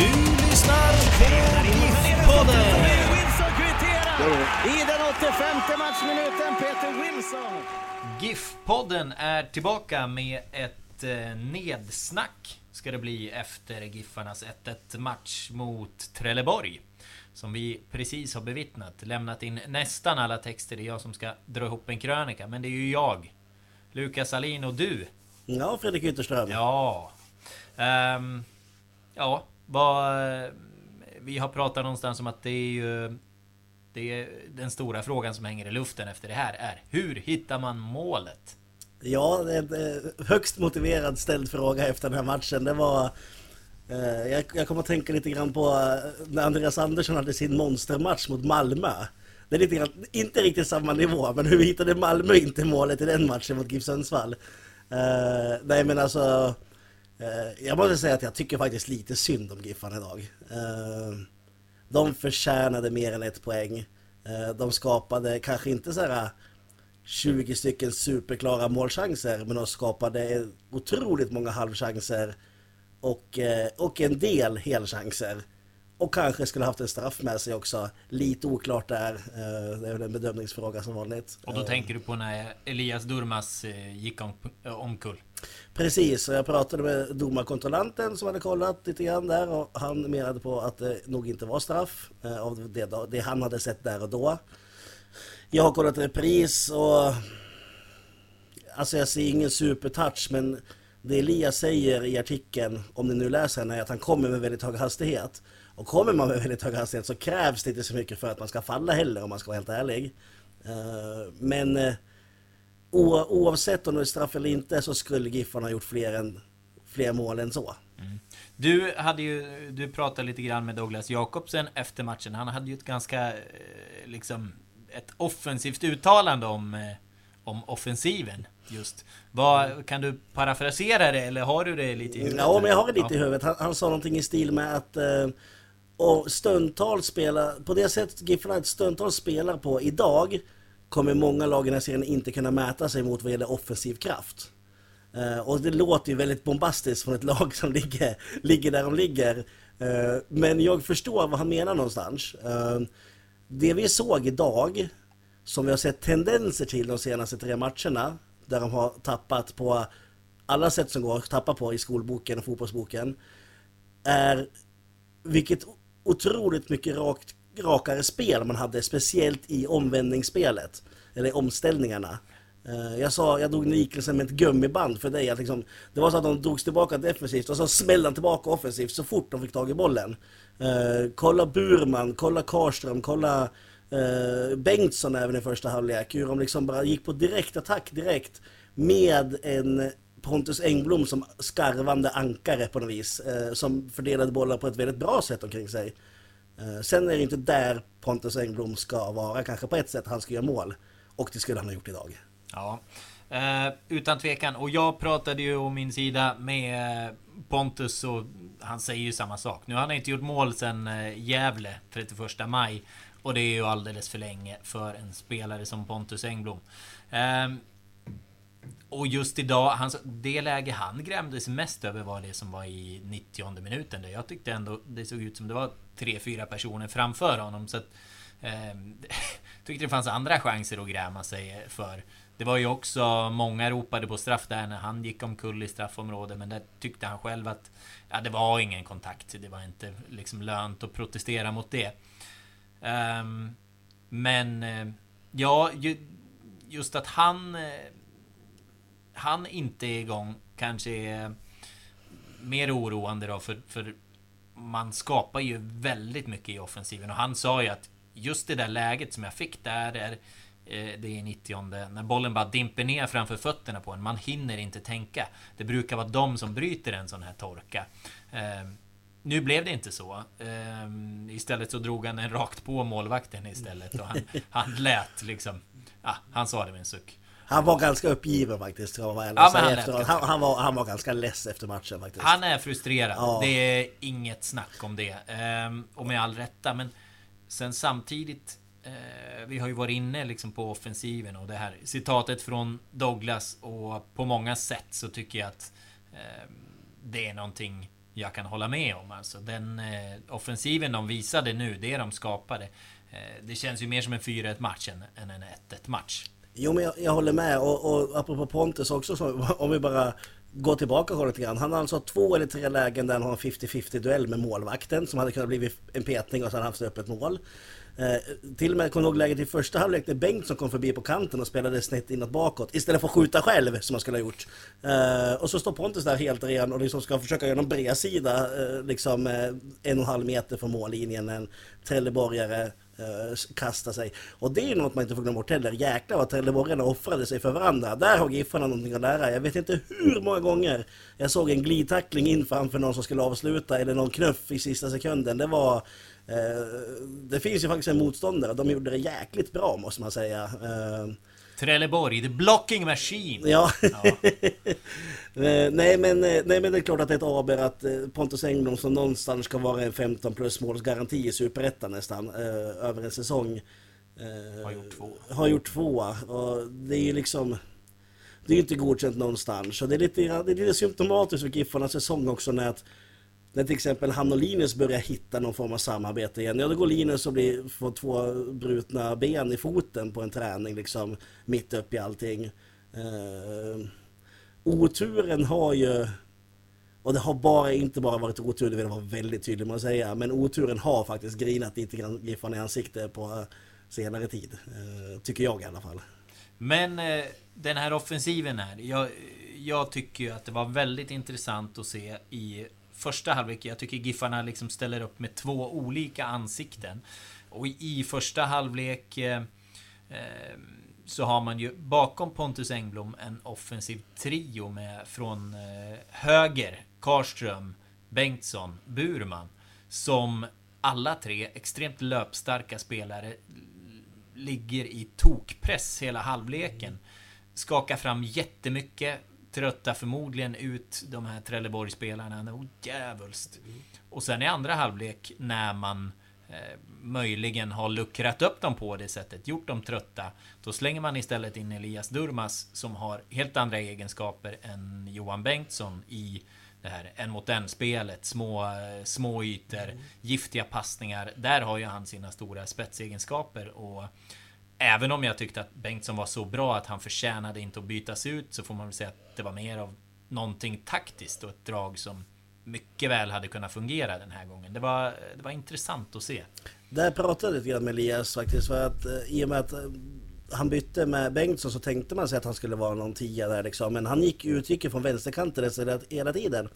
Du lyssnar på GIF-podden. Wilson kvitterar i den 85 matchminuten. Peter Wilson. GIF-podden är tillbaka med ett eh, nedsnack ska det bli efter Giffarnas 1-1 match mot Trelleborg. Som vi precis har bevittnat. Lämnat in nästan alla texter. Det är jag som ska dra ihop en krönika. Men det är ju jag. Lukas Alin och du. Ja, Fredrik Ytterström. Ja. Ehm, ja, vad... Vi har pratat någonstans om att det är ju... Det är den stora frågan som hänger i luften efter det här är hur hittar man målet? Ja, det är en eh, högst motiverad ställd fråga efter den här matchen. Det var... Eh, jag, jag kommer att tänka lite grann på eh, när Andreas Andersson hade sin monstermatch mot Malmö. Det är lite grann, inte riktigt samma nivå, men hur hittade Malmö inte målet i den matchen mot GIF Sundsvall? Nej men alltså... Eh, jag måste säga att jag tycker faktiskt lite synd om Giffarna idag. Eh, de förtjänade mer än ett poäng. Eh, de skapade kanske inte så här 20 stycken superklara målchanser men de skapade otroligt många halvchanser och, och en del helchanser. Och kanske skulle haft en straff med sig också. Lite oklart där. Eh, Det är väl en bedömningsfråga som vanligt. Och då Eh, tänker du på när Elias Durmas eh, gick om, omkull? Precis, och jag pratade med domarkontrollanten som hade kollat lite grann där och han menade på att det nog inte var straff av det, det han hade sett där och då. Jag har kollat repris och alltså jag ser ingen supertouch men det Elias säger i artikeln, om ni nu läser den, är att han kommer med väldigt hög hastighet. Och kommer man med väldigt hög hastighet så krävs det inte så mycket för att man ska falla heller om man ska vara helt ärlig. Eh, Men eh, oavsett om det är straff eller inte så skulle Giffarna ha gjort fler, än, fler mål än så. Du hade ju, du pratade lite grann med Douglas Jakobsen efter matchen. Han hade ju ett ganska, eh, liksom, ett offensivt uttalande om, om offensiven. Just. Vad, kan du parafrasera det eller har du det lite i huvudet? Ja, men jag har det lite i huvudet. Han, han sa någonting i stil med att eh, och stundtals spela, på det sättet Giffarna stundtals spelar på idag kommer många lag i den här serien inte kunna mäta sig mot vad gäller offensiv kraft. Eh, och det låter ju väldigt bombastiskt från ett lag som ligger, ligger där de ligger. Eh, men jag förstår vad han menar någonstans. Eh, det vi såg idag, som vi har sett tendenser till de senaste tre matcherna, där de har tappat på alla sätt som går att tappa på i skolboken och fotbollsboken, är vilket otroligt mycket rakt, rakare spel man hade, speciellt i omvändningsspelet, eller omställningarna. Eh, jag sa, jag drog liknelsen med ett gummiband för dig. Att liksom, det var så att de drogs tillbaka defensivt och så smällde de tillbaka offensivt så fort de fick tag i bollen. Uh, kolla Burman, kolla Karström, kolla uh, Bengtsson även i första halvlek. Hur de liksom bara gick på direkt attack direkt med en Pontus Engblom som skarvande ankare på något vis. Eh, som fördelade bollar på ett väldigt bra sätt omkring sig. Eh, sen är det inte där Pontus Engblom ska vara, kanske på ett sätt han ska göra mål. Och det skulle han ha gjort idag. Ja. Eh, utan tvekan. Och jag pratade ju om min sida med eh, Pontus och han säger ju samma sak. Nu har han inte gjort mål sen eh, Gävle 31 maj. Och det är ju alldeles för länge för en spelare som Pontus Engblom. Eh, och just idag, han, det läge han grämdes mest över var det som var i 90 minuten. Där jag tyckte ändå det såg ut som det var tre, fyra personer framför honom. Så att, eh, tyckte det fanns andra chanser att gräma sig för. Det var ju också, många ropade på straff där när han gick omkull i straffområdet. Men där tyckte han själv att ja, det var ingen kontakt. Det var inte liksom lönt att protestera mot det. Eh, men eh, ja, ju, just att han... Eh, han inte är igång kanske är mer oroande då för, för man skapar ju väldigt mycket i offensiven och han sa ju att just det där läget som jag fick där är eh, det är 90 när bollen bara dimper ner framför fötterna på en. Man hinner inte tänka. Det brukar vara de som bryter en sån här torka. Eh, nu blev det inte så. Ehm, istället så drog han en rakt på målvakten istället och han, han lät liksom... Ja, han sa det med en suck. Han var ganska uppgiven faktiskt, ska vara ja, han, efter. Han, han, var, han var ganska less efter matchen faktiskt. Han är frustrerad. Ja. Det är inget snack om det. Ehm, och med all rätta. Men sen samtidigt... Eh, vi har ju varit inne liksom på offensiven och det här citatet från Douglas och på många sätt så tycker jag att eh, det är någonting jag kan hålla med om. Alltså den eh, offensiven de visade nu, det de skapade. Eh, det känns ju mer som en 4-1 match än, än en 1-1 match. Jo men jag, jag håller med och, och apropå Pontus också, så, om vi bara går tillbaka och lite grann. Han har alltså två eller tre lägen där han har en 50-50 duell med målvakten som hade kunnat bli en petning och sen haft öppet mål. Eh, till och med kommer ihåg läget i första halvlek när Bengtsson kom förbi på kanten och spelade snett inåt bakåt istället för att skjuta själv som han skulle ha gjort. Eh, och så står Pontus där helt ren och liksom ska försöka göra någon bredsida eh, liksom eh, en och en halv meter från mållinjen. En Trelleborgare Eh, kasta sig. Och det är något man inte får glömma bort heller. Jäklar vad Trelleborgarna offrade sig för varandra. Där har Giffarna någonting att lära. Jag vet inte hur många gånger jag såg en glidtackling in framför någon som skulle avsluta eller någon knuff i sista sekunden. Det var Eh, det finns ju faktiskt en motståndare, de gjorde det jäkligt bra måste man säga. Eh, Trelleborg, the blocking machine! Ja. ja. Eh, nej, men, nej men det är klart att det är ett aber att Pontus Engblom som någonstans ska vara en 15 plus målsgaranti i Superettan nästan över en säsong. Har gjort två. Har gjort två. Och det är ju liksom... Det är ju inte godkänt någonstans. Och det är lite, det är lite symptomatiskt för Giffarnas säsong också när att när till exempel han och Linus börjar hitta någon form av samarbete igen. Ja, då går Linus och blir, får två brutna ben i foten på en träning liksom mitt upp i allting. Eh, oturen har ju och det har bara, inte bara varit otur, det vill jag vara väldigt tydlig med att säga. Men oturen har faktiskt grinat lite grann Giffarna i ansiktet på senare tid. Eh, tycker jag i alla fall. Men eh, den här offensiven här. Jag, jag tycker ju att det var väldigt intressant att se i första halvlek. Jag tycker Giffarna liksom ställer upp med två olika ansikten. Och i första halvlek eh, eh, så har man ju bakom Pontus Engblom en offensiv trio med från eh, höger Karström, Bengtsson, Burman. Som alla tre extremt löpstarka spelare ligger i tokpress hela halvleken. Skakar fram jättemycket, tröttar förmodligen ut de här Trelleborg-spelarna något djävulskt. Och sen i andra halvlek när man eh, möjligen har luckrat upp dem på det sättet, gjort dem trötta, då slänger man istället in Elias Durmas som har helt andra egenskaper än Johan Bengtsson i det här en mot en spelet, små, eh, små ytor, mm. giftiga passningar. Där har ju han sina stora spetsegenskaper och Även om jag tyckte att Bengtsson var så bra att han förtjänade inte att bytas ut så får man väl säga att det var mer av någonting taktiskt och ett drag som mycket väl hade kunnat fungera den här gången. Det var, det var intressant att se. Där pratade jag lite grann med Elias faktiskt för att eh, i och med att eh, han bytte med Bengtsson så tänkte man sig att han skulle vara någon tia där liksom. Men han gick, utgick från vänsterkanten hela tiden.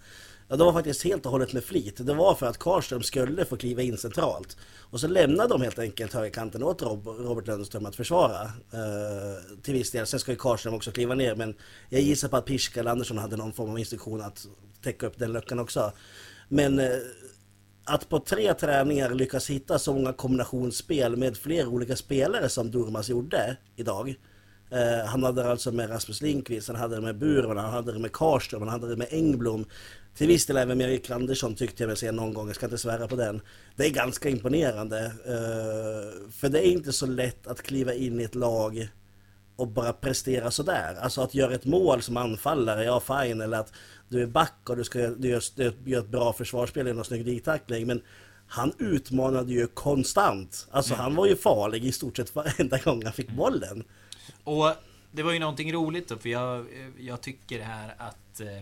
Ja, det var faktiskt helt och hållet med flit. Det var för att Karlström skulle få kliva in centralt. Och så lämnade de helt enkelt högerkanten åt Robert Lundström att försvara. Eh, till viss del. Sen ska ju Karlström också kliva ner. Men jag gissar på att Pirska eller Andersson hade någon form av instruktion att täcka upp den luckan också. Men eh, att på tre träningar lyckas hitta så många kombinationsspel med flera olika spelare som Durmas gjorde idag. Eh, han hade alltså med Rasmus Lindqvist, han hade det med Burman, han hade det med Karström, han hade det med Engblom. Till viss del även med Erik Andersson tyckte jag mig se någon gång, jag ska inte svära på den. Det är ganska imponerande. Eh, för det är inte så lätt att kliva in i ett lag och bara prestera sådär. Alltså att göra ett mål som anfallare, ja fine, eller att du är back och du, ska, du, gör, du gör ett bra försvarsspel genom snygg ditackling. Men han utmanade ju konstant. Alltså han var ju farlig i stort sett varenda gång han fick bollen. Och det var ju någonting roligt då, för jag, jag tycker här att eh,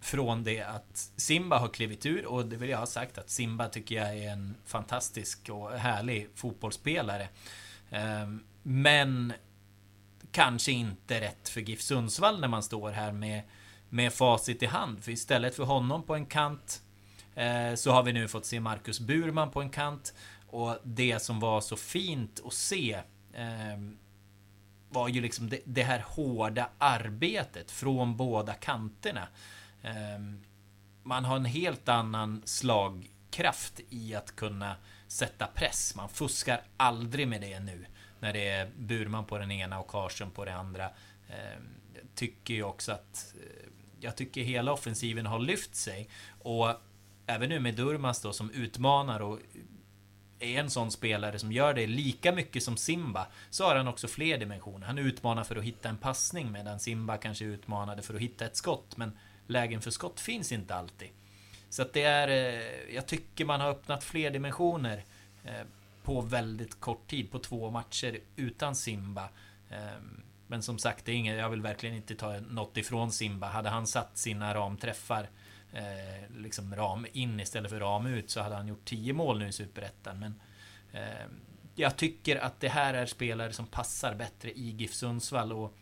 från det att Simba har klivit ur, och det vill jag ha sagt att Simba tycker jag är en fantastisk och härlig fotbollsspelare. Eh, men kanske inte rätt för GIF Sundsvall när man står här med med facit i hand. För istället för honom på en kant eh, så har vi nu fått se Marcus Burman på en kant. Och det som var så fint att se eh, var ju liksom det, det, här hårda arbetet från båda kanterna. Ehm, man har en helt annan slagkraft i att kunna sätta press. Man fuskar aldrig med det nu. När det är Burman på den ena och Karlsson på det andra. Ehm, tycker ju också att eh, jag tycker hela offensiven har lyft sig. Och även nu med Durmas då som utmanar och är en sån spelare som gör det lika mycket som Simba så har han också fler dimensioner. Han utmanar för att hitta en passning medan Simba kanske utmanade för att hitta ett skott. Men lägen för skott finns inte alltid. Så att det är... Eh, jag tycker man har öppnat fler dimensioner eh, på väldigt kort tid, på två matcher utan Simba. Eh, men som sagt, det är inget, jag vill verkligen inte ta något ifrån Simba. Hade han satt sina ramträffar eh, liksom ram in istället för ram ut så hade han gjort 10 mål nu i Superettan. Men eh, jag tycker att det här är spelare som passar bättre i GIF Sundsvall och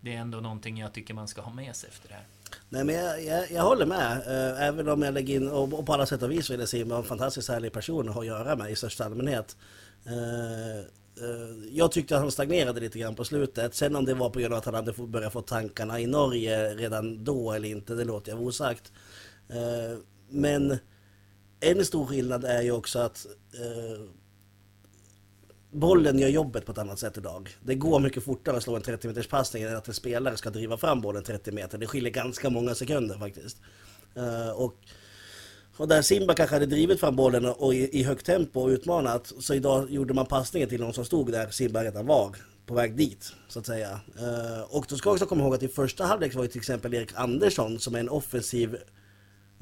det är ändå någonting jag tycker man ska ha med sig efter det här. Nej men jag, jag, jag håller med. Eh, även om jag lägger in, och, och på alla sätt och vis vill jag säga, en fantastiskt härlig person att ha att göra med i största allmänhet. Eh, eh, jag tyckte att han stagnerade lite grann på slutet. Sen om det var på grund av att han hade börjat få tankarna i Norge redan då eller inte, det låter jag osagt. Eh, men en stor skillnad är ju också att eh, bollen gör jobbet på ett annat sätt idag. Det går mycket fortare att slå en 30 meters passning än att en spelare ska driva fram bollen 30 meter. Det skiljer ganska många sekunder faktiskt. Eh, och och där Simba kanske hade drivit fram bollen och i, i högt tempo och utmanat så idag gjorde man passningen till någon som stod där Simba redan var på väg dit så att säga. Eh, och då ska jag också komma ihåg att i första halvlek var ju till exempel Erik Andersson som är en offensiv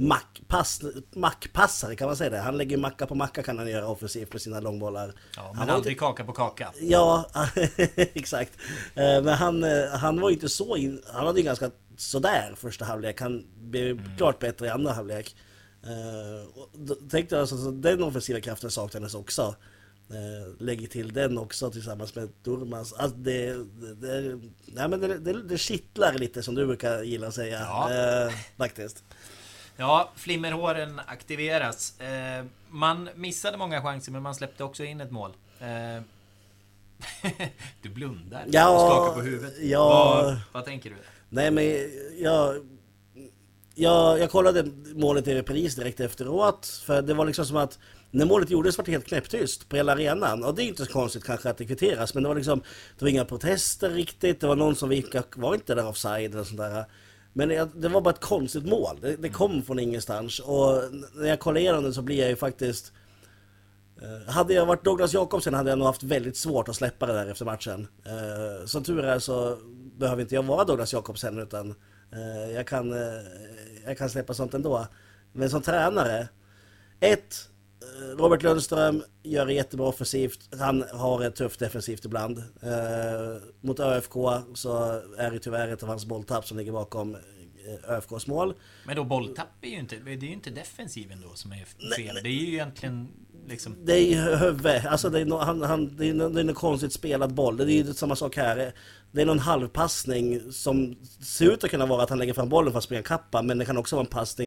mackpass, mackpassare kan man säga det. Han lägger macka på macka kan han göra offensivt med sina långbollar. Ja, men han aldrig inte... kaka på kaka. Ja, exakt. Uh, men han, uh, han var inte så in... Han hade ju ganska sådär första halvlek. Han blev mm. klart bättre i andra halvlek. Uh, då tänkte jag alltså, den offensiva kraften saknades också. Lägger till den också tillsammans med Durmaz. Alltså det, det, nej men det, det, det kittlar lite som du brukar gilla att säga. Ja. Faktiskt. Ja, flimmerhåren aktiveras. Uh, man missade många chanser men man släppte också in ett mål. du blundar ja, och skakar på huvudet. Ja, vad, vad tänker du? Nej men jag jag, jag kollade målet i repris direkt efteråt. För det var liksom som att när målet gjordes var det helt knäpptyst på hela arenan. Och det är inte så konstigt kanske att det kvitteras. Men det var liksom, det var inga protester riktigt. Det var någon som gick, var inte där offside eller sånt där. Men det, det var bara ett konstigt mål. Det, det, kom från ingenstans. Och när jag kollar igenom det så blir jag ju faktiskt... Eh, hade jag varit Douglas Jakobsen hade jag nog haft väldigt svårt att släppa det där efter matchen. Eh, som tur är så behöver inte jag vara Douglas Jakobsen utan eh, jag kan eh, jag kan släppa sånt ändå. Men som tränare, ett, Robert Lundström gör det jättebra offensivt. Han har ett tufft defensivt ibland. Eh, mot ÖFK så är det tyvärr ett av hans bolltapp som ligger bakom eh, ÖFKs mål. Men då bolltapp är ju inte, det är ju inte defensiven då som är fel. Nej, det är ju egentligen liksom... Det är ju huvud. Alltså det är, no, han, han, det är, no, det är konstigt spelad boll. Det är ju samma sak här. Det är någon halvpassning som ser ut att kunna vara att han lägger fram bollen för att springa kappa, men det kan också vara en passning.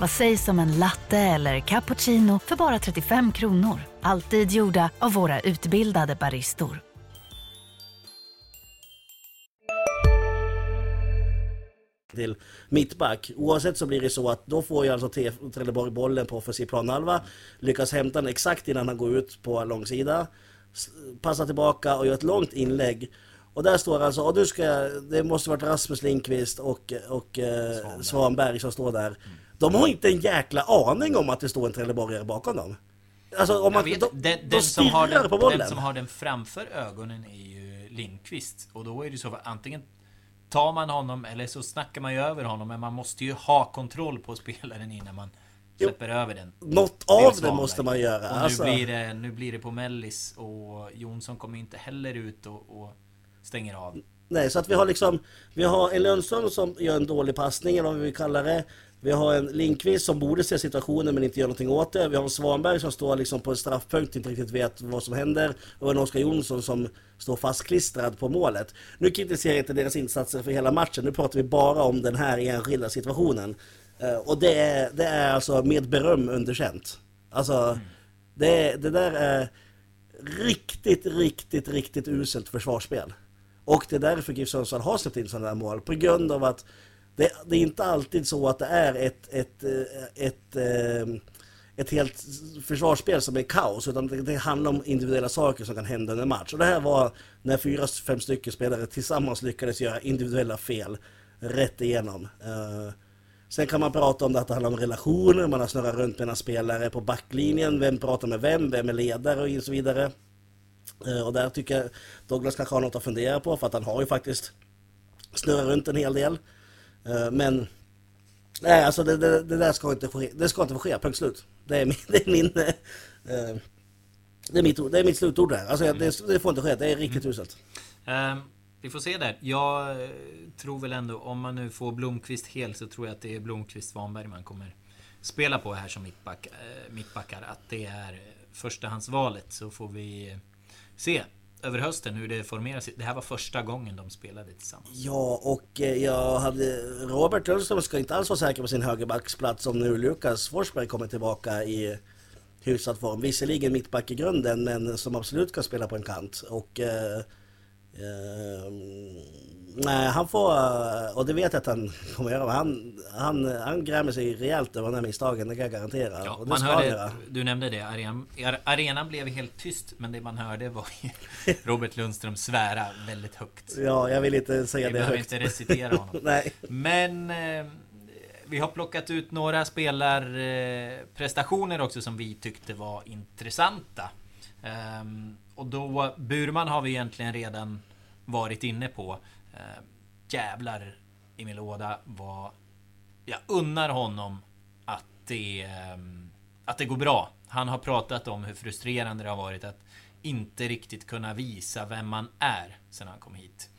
Vad sägs om en latte eller cappuccino för bara 35 kronor? Alltid gjorda av våra utbildade baristor. till mittback. Oavsett så blir det så att då får ju alltså Trelleborg bollen på offensiv planhalva, lyckas hämta den exakt innan han går ut på långsida, passar tillbaka och gör ett långt inlägg. Och där står alltså, och du ska, det måste varit Rasmus Lindqvist och, och eh, Svanberg. Svanberg som står där. De har inte en jäkla aning om att det står en Trelleborgare bakom dem. Alltså om man, vet, de, den, de den, som har den, på bollen. Den som har den framför ögonen är ju Lindqvist. Och då är det så att antingen tar man honom eller så snackar man ju över honom. Men man måste ju ha kontroll på spelaren innan man släpper jo, över den. Något av det måste man göra. Och nu, alltså. blir det, nu blir det på mellis och Jonsson kommer inte heller ut och, och stänger av. Nej, så att vi har liksom Vi har en Lundström som gör en dålig passning eller vad vi vill kalla det. Vi har en Linkvist som borde se situationen men inte gör någonting åt det. Vi har en Svanberg som står liksom på en straffpunkt inte riktigt vet vad som händer. Och en Oskar Jonsson som står fastklistrad på målet. Nu kritiserar jag inte deras insatser för hela matchen. Nu pratar vi bara om den här enskilda situationen. Eh, och det är, det är alltså med beröm underkänt. Alltså det, det där är riktigt, riktigt, riktigt uselt försvarsspel och det är därför GIF Sundsvall har släppt in sådana här mål. På grund av att det, det, är inte alltid så att det är ett, ett, eh, ett, ett, ett helt försvarsspel som är kaos. Utan det, det, handlar om individuella saker som kan hända under match. Och det här var när fyra, fem stycken spelare tillsammans lyckades göra individuella fel rätt igenom. Eh, sen kan man prata om det att det handlar om relationer, man har snurrat runt mellan spelare på backlinjen, vem pratar med vem, vem är ledare och så vidare. Eh, och där tycker jag Douglas kanske har något att fundera på för att han har ju faktiskt snurrat runt en hel del. Eh, men nej, alltså det, det, det där ska inte ske. Det ska inte få ske, punkt slut. Det är min... Det är, min, eh, det är, mitt, det är mitt slutord där. Alltså det, det får inte ske, det är riktigt mm. uselt. Um, vi får se där. Jag tror väl ändå, om man nu får Blomqvist hel så tror jag att det är Blomqvist Svanberg man kommer spela på här som mittback, mittbackar. Att det är förstahandsvalet så får vi se över hösten hur det formerar sig. Det här var första gången de spelade tillsammans. Ja, och eh, jag hade... Robert Lundström ska inte alls vara säker på sin högerbacksplats om nu Lukas Forsberg kommer tillbaka i hyfsad form. Visserligen mittback i grunden, men som absolut kan spela på en kant. Och... Eh, eh, Nej, han får, eh, och det vet jag att han kommer göra, han, han, han grämer sig rejält över de här misstagen, det kan jag garantera. Ja, man hörde, du nämnde det, arenan, arenan blev helt tyst, men det man hörde var Robert Lundström svära väldigt högt. Ja, jag vill inte säga vi det högt. Vi behöver inte recitera honom. Nej. Men eh, vi har plockat ut några spelarprestationer också som vi tyckte var intressanta. Um, och då, Burman har vi egentligen redan varit inne på. Eh, jävlar i min låda vad jag unnar honom att det, eh, att det går bra. Han har pratat om hur frustrerande det har varit att inte riktigt kunna visa vem man är sen han kom hit.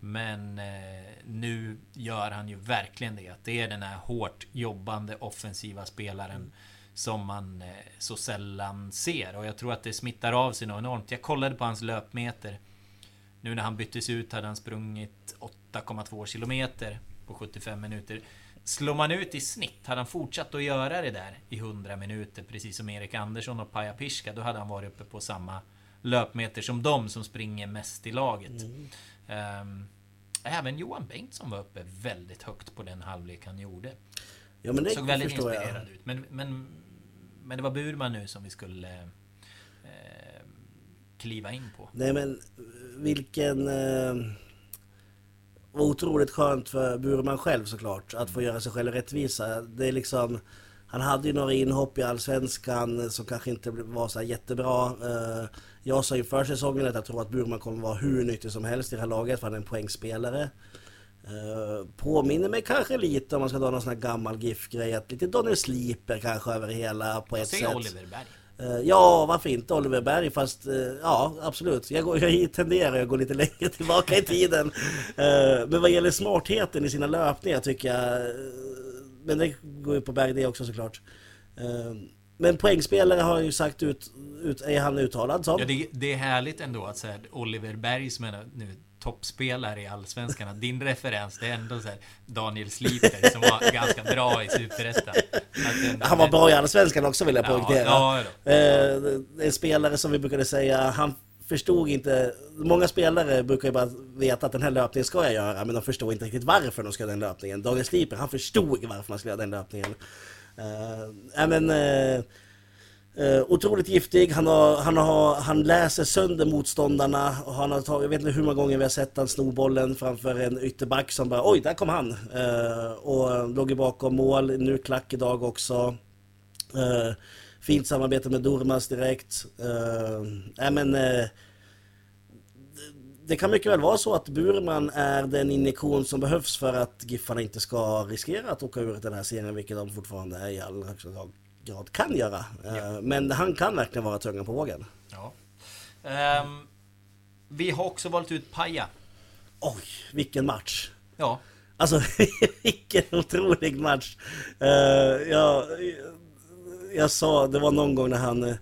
Men eh, nu gör han ju verkligen det. Att det är den här hårt jobbande offensiva spelaren mm. som man eh, så sällan ser. Och jag tror att det smittar av sig något enormt. Jag kollade på hans löpmeter nu när han byttes ut hade han sprungit 8,2 kilometer på 75 minuter. Slår man ut i snitt, hade han fortsatt att göra det där i 100 minuter, precis som Erik Andersson och Paja Pirska, då hade han varit uppe på samma löpmeter som de som springer mest i laget. Mm. Um, även Johan Bengtsson var uppe väldigt högt på den halvlek han gjorde. Ja, men det Såg väldigt inspirerad jag. ut. Men, men, men det var Burman nu som vi skulle kliva in på. Nej men vilken... Eh, otroligt skönt för Burman själv såklart att få göra sig själv rättvisa. Det är liksom... Han hade ju några inhopp i Allsvenskan som kanske inte var så jättebra. Eh, jag sa inför säsongen att jag tror att Burman kommer vara hur nyttig som helst i det här laget för han är en poängspelare. Eh, påminner mig kanske lite om man ska dra någon sån här gammal GIF-grej att lite Daniel Sliper kanske över hela på ett sätt. Oliver Berg. Eh, ja, varför inte Oliver Berg? Fast eh, ja, absolut. Jag, går, jag tenderar att gå lite längre tillbaka i tiden. Eh, men vad gäller smartheten i sina löpningar tycker jag... Men det går ju på Berg det också såklart. Men poängspelare har ju sagt ut, ut är han uttalad som. Ja, det, det är härligt ändå att säga Oliver Berg som är nu toppspelare i Allsvenskan. Din referens, det är ändå så här Daniel Sliper som var ganska bra i Superettan. Han var bra i Allsvenskan också vill jag poängtera. Ja, ja, eh, en spelare som vi brukade säga, han förstod inte... Många spelare brukar ju bara veta att den här löpningen ska jag göra, men de förstår inte riktigt varför de ska göra den löpningen. Daniel Sliper, han förstod varför man skulle göra den löpningen. Uh, men, uh, Eh, otroligt giftig, han, har, han, har, han läser sönder motståndarna och han har tagit, jag vet inte hur många gånger vi har sett han sno bollen framför en ytterback som bara oj, där kom han! Eh, och låg ju bakom mål, nu klack idag också. Eh, fint samarbete med Durmas direkt. Eh, men, eh, det kan mycket väl vara så att Burman är den injektion som behövs för att Giffarna inte ska riskera att åka ur den här serien, vilket de fortfarande är i allra högsta grad kan göra. Ja. Men han kan verkligen vara tungan på vågen. Ja. Um, vi har också valt ut Paja. Oj, vilken match! Ja. Alltså, vilken otrolig match! Uh, jag, jag sa, det var någon gång när han... Uh,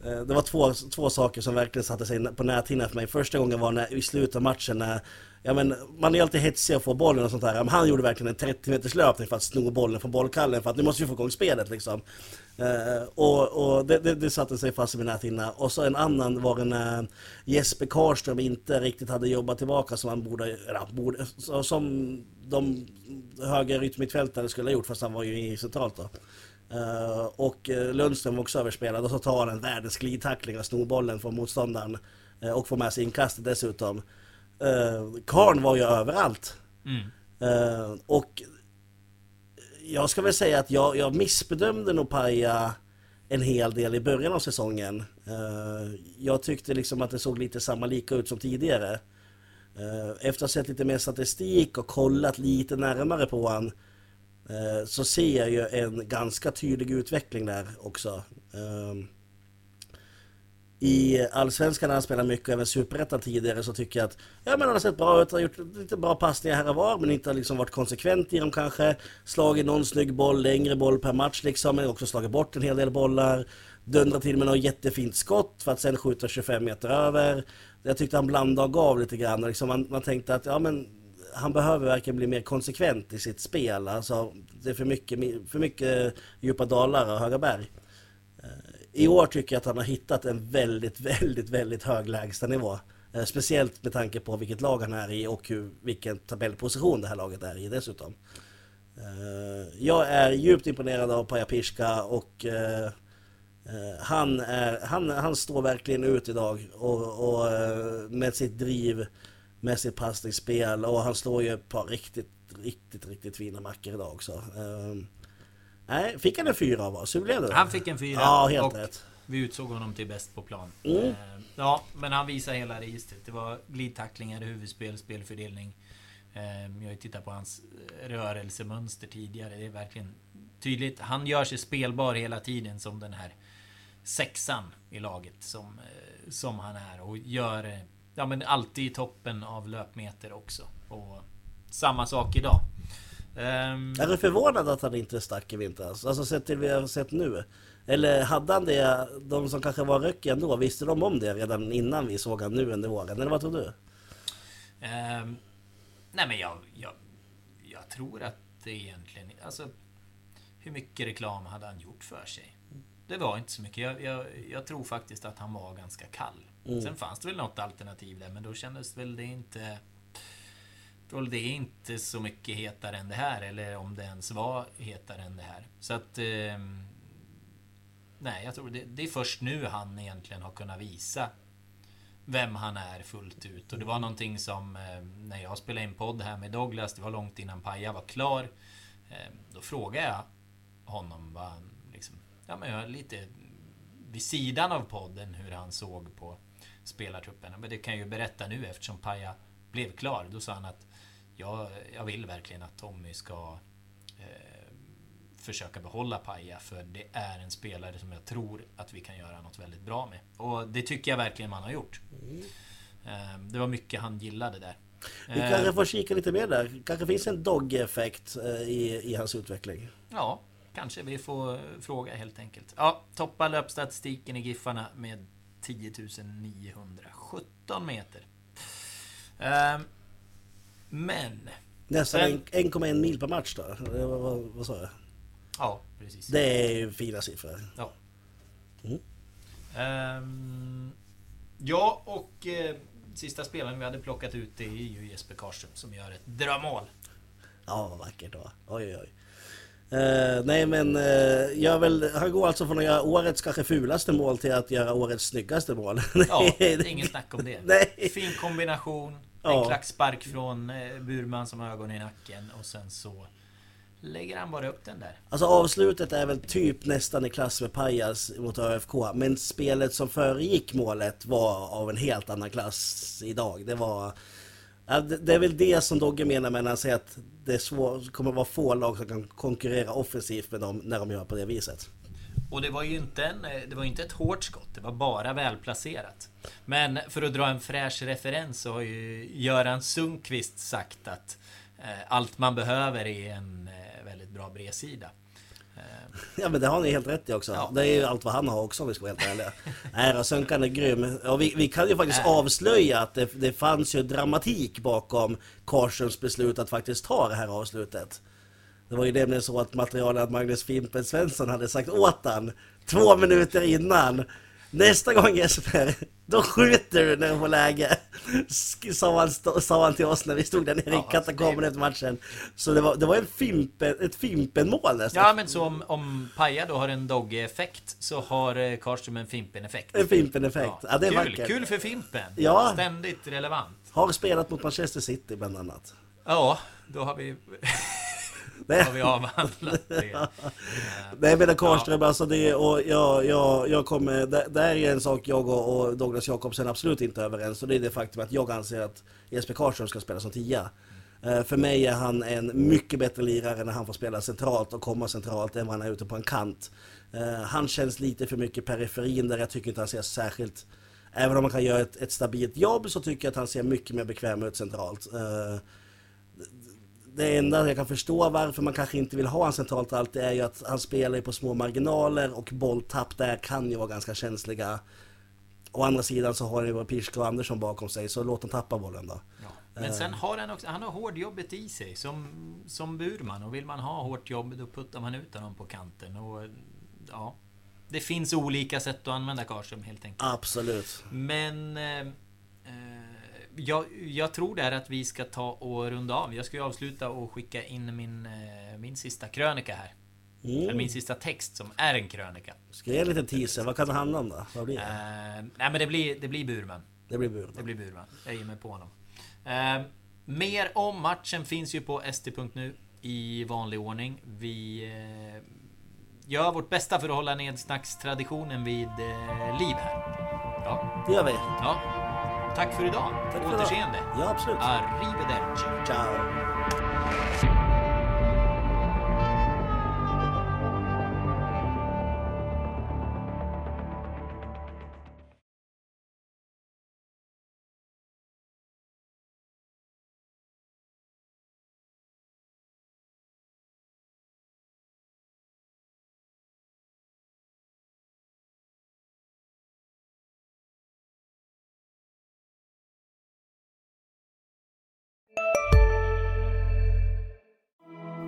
det var två, två saker som verkligen satte sig på näthinnan för mig. Första gången var när, i slutet av matchen när Ja men man är alltid hetsig att få bollen och sånt där. Men han gjorde verkligen en 30 meters löpning för att sno bollen från bollkallen för att nu måste vi få igång spelet liksom. Uh, och, och det, det, det, satte sig fast i min näthinna. Och så en annan var när eh, Jesper Karlström inte riktigt hade jobbat tillbaka som han borde, eller, borde som de höger yttermittfältare skulle ha gjort fast han var ju i centralt då. Uh, och Lundström var också överspelad och så tar han en världens glidtackling och snor bollen från motståndaren. Uh, och får med sig inkastet dessutom. Uh, Karn var ju överallt. Mm. Uh, och jag ska väl säga att jag, jag missbedömde nog Paja en hel del i början av säsongen. Uh, jag tyckte liksom att det såg lite samma lika ut som tidigare. Uh, efter att ha sett lite mer statistik och kollat lite närmare på han så ser jag ju en ganska tydlig utveckling där också i Allsvenskan när han spelar mycket och även Superettan tidigare så tycker jag att ja men han har sett bra ut, har gjort lite bra passningar här och var men inte har liksom varit konsekvent i dem kanske. Slagit någon snygg boll, längre boll per match liksom, men också slagit bort en hel del bollar. Dundrat till med något jättefint skott för att sen skjuta 25 meter över. Jag tyckte han blandade och gav lite grann. Liksom man, man tänkte att ja men han behöver verkligen bli mer konsekvent i sitt spel. Alltså, det är för mycket, för mycket djupa dalar och höga berg. I år tycker jag att han har hittat en väldigt, väldigt, väldigt hög lägstanivå. Eh, speciellt med tanke på vilket lag han är i och hur, vilken tabellposition det här laget är i dessutom. Eh, jag är djupt imponerad av Paja Pirska och eh, han, är, han, han står verkligen ut idag och, och med sitt driv, med sitt passningsspel och han slår ju ett par riktigt, riktigt, riktigt fina mackor idag också. Nej, fick han en fyra av oss? Hur blev det? Han fick en fyra. Ja, helt och rätt. Vi utsåg honom till bäst på plan. Mm. Eh, ja, men han visar hela registret. Det var glidtacklingar, huvudspel, spelfördelning. Eh, jag har ju tittat på hans rörelsemönster tidigare. Det är verkligen tydligt. Han gör sig spelbar hela tiden som den här sexan i laget som, eh, som han är. Och gör ja, men alltid i toppen av löpmeter också. Och samma sak idag. Um... Är du förvånad att han inte stack i vintras? Alltså sett till vi har sett nu. Eller hade han det, de som kanske var rökiga ändå, visste de om det redan innan vi såg han nu under våren? Eller vad tror du? Um, nej men jag, jag, jag tror att det egentligen, alltså hur mycket reklam hade han gjort för sig? Det var inte så mycket. Jag, jag, jag tror faktiskt att han var ganska kall. Mm. Sen fanns det väl något alternativ där, men då kändes väl det inte och det är inte så mycket hetare än det här, eller om det ens var hetare än det här. Så att... Eh, nej, jag tror det, det, är först nu han egentligen har kunnat visa vem han är fullt ut. Och det var någonting som, eh, när jag spelade in podd här med Douglas, det var långt innan Paja var klar. Eh, då frågade jag honom vad han, liksom, ja men jag lite vid sidan av podden hur han såg på spelartruppen. Men det kan jag ju berätta nu eftersom Paja blev klar. Då sa han att jag, jag vill verkligen att Tommy ska eh, försöka behålla Paja för det är en spelare som jag tror att vi kan göra något väldigt bra med. Och det tycker jag verkligen man har gjort. Mm. Eh, det var mycket han gillade där. Vi kanske eh, får kika lite mer där. kanske finns en dog-effekt eh, i, i hans utveckling. Ja, kanske. Vi får fråga helt enkelt. Ja, toppa löpstatistiken i Giffarna med 10 917 meter. Um, men... Nästan 1,1 mil per match då? Vad, vad, vad sa jag? Ja, precis. Det är ju fina siffror. Ja. Mm. Um, ja, och eh, sista spelaren vi hade plockat ut det är ju Jesper Karlström som gör ett drömmål. Ja, vad vackert då. Oj, oj. Uh, nej men uh, jag väl, han går alltså från att göra årets kanske fulaste mål till att göra årets snyggaste mål. ja, det är inget snack om det. Nej. Fin kombination. En klackspark från eh, Burman som har ögon i nacken och sen så lägger han bara upp den där. Alltså avslutet är väl typ nästan i klass med Pajas mot ÖFK. Men spelet som föregick målet var av en helt annan klass idag. Det var... Det, är väl det som Dogge menar med när han säger att det svår, kommer vara få lag som kan konkurrera offensivt med dem när de gör på det viset. Och det var ju inte, en, det var inte ett hårt skott, det var bara välplacerat. Men för att dra en fräsch referens så har ju Göran Sundqvist sagt att eh, allt man behöver är en eh, väldigt bra bredsida. Ja men det har ni helt rätt i också. Ja. Det är ju allt vad han har också om vi ska vara helt ärliga. Nej då, Sönkan är grym. Och vi, vi kan ju faktiskt avslöja att det, det fanns ju dramatik bakom Karlströms beslut att faktiskt ta det här avslutet. Det var ju nämligen så att materialet att Magnus Fimpen Svensson hade sagt åt han två minuter innan. Nästa gång Jesper, då skjuter du när du får läge. Sa han, sa han till oss när vi stod där nere i Ja, katakomben efter matchen. Så det var, det var en Fimpen, ett Fimpen-mål nästan. Ja men så om, om Paja då har en Dogge-effekt så har eh, Karlström en Fimpen-effekt. En Fimpen-effekt. Ja, det är kul, vackert. kul för Fimpen! Ja. Ständigt relevant. Har spelat mot Manchester City bland annat. Ja, då har vi, Nej, har vi avhandlat det. Nej men Karlström, alltså det och jag, jag, jag kommer, det, det här är en sak jag och, och Douglas Jakobsen absolut inte är överens och det är det faktum att jag anser att Jesper Karlström ska spela som tia. Eh, För mig är han en mycket bättre lirare när han får spela centralt och komma centralt än vad han är ute på en kant. Eh, Han känns lite för mycket periferin där jag tycker inte han ser särskilt Även om han kan göra ett, ett stabilt jobb så tycker jag att han ser mycket mer bekväm ut centralt. Eh, det enda jag kan förstå varför man kanske inte vill ha han centralt alltid är ju att han spelar på små marginaler och bolltapp där kan ju vara ganska känsliga. Å andra sidan så har han ju bara Pirska och Andersson bakom sig så låt dem tappa bollen då. Ja. Men sen har han också, han har hårdjobbet i sig som, som Burman och vill man ha hårt jobb då puttar man ut honom på kanten och ja Det finns olika sätt att använda Karlström helt enkelt. Absolut. Men eh, eh, jag, jag tror där att vi ska ta och runda av. Jag ska ju avsluta och skicka in min, eh, min sista krönika här. Eller min sista text som är en krönika. Ska jag ge en liten teaser? Vad kan det handla om då? Vad blir det? Eh, nej men det blir, det blir Burman. Det blir bur. Det blir Burman. Jag ger mig på honom. Eh, mer om matchen finns ju på st.nu i vanlig ordning. Vi eh, gör vårt bästa för att hålla nedsnackstraditionen vid liv här. Ja, Det gör vi. ja. Tack för idag. Tack för. Återseende. Ja, absolut. Arrivederci. Ciao.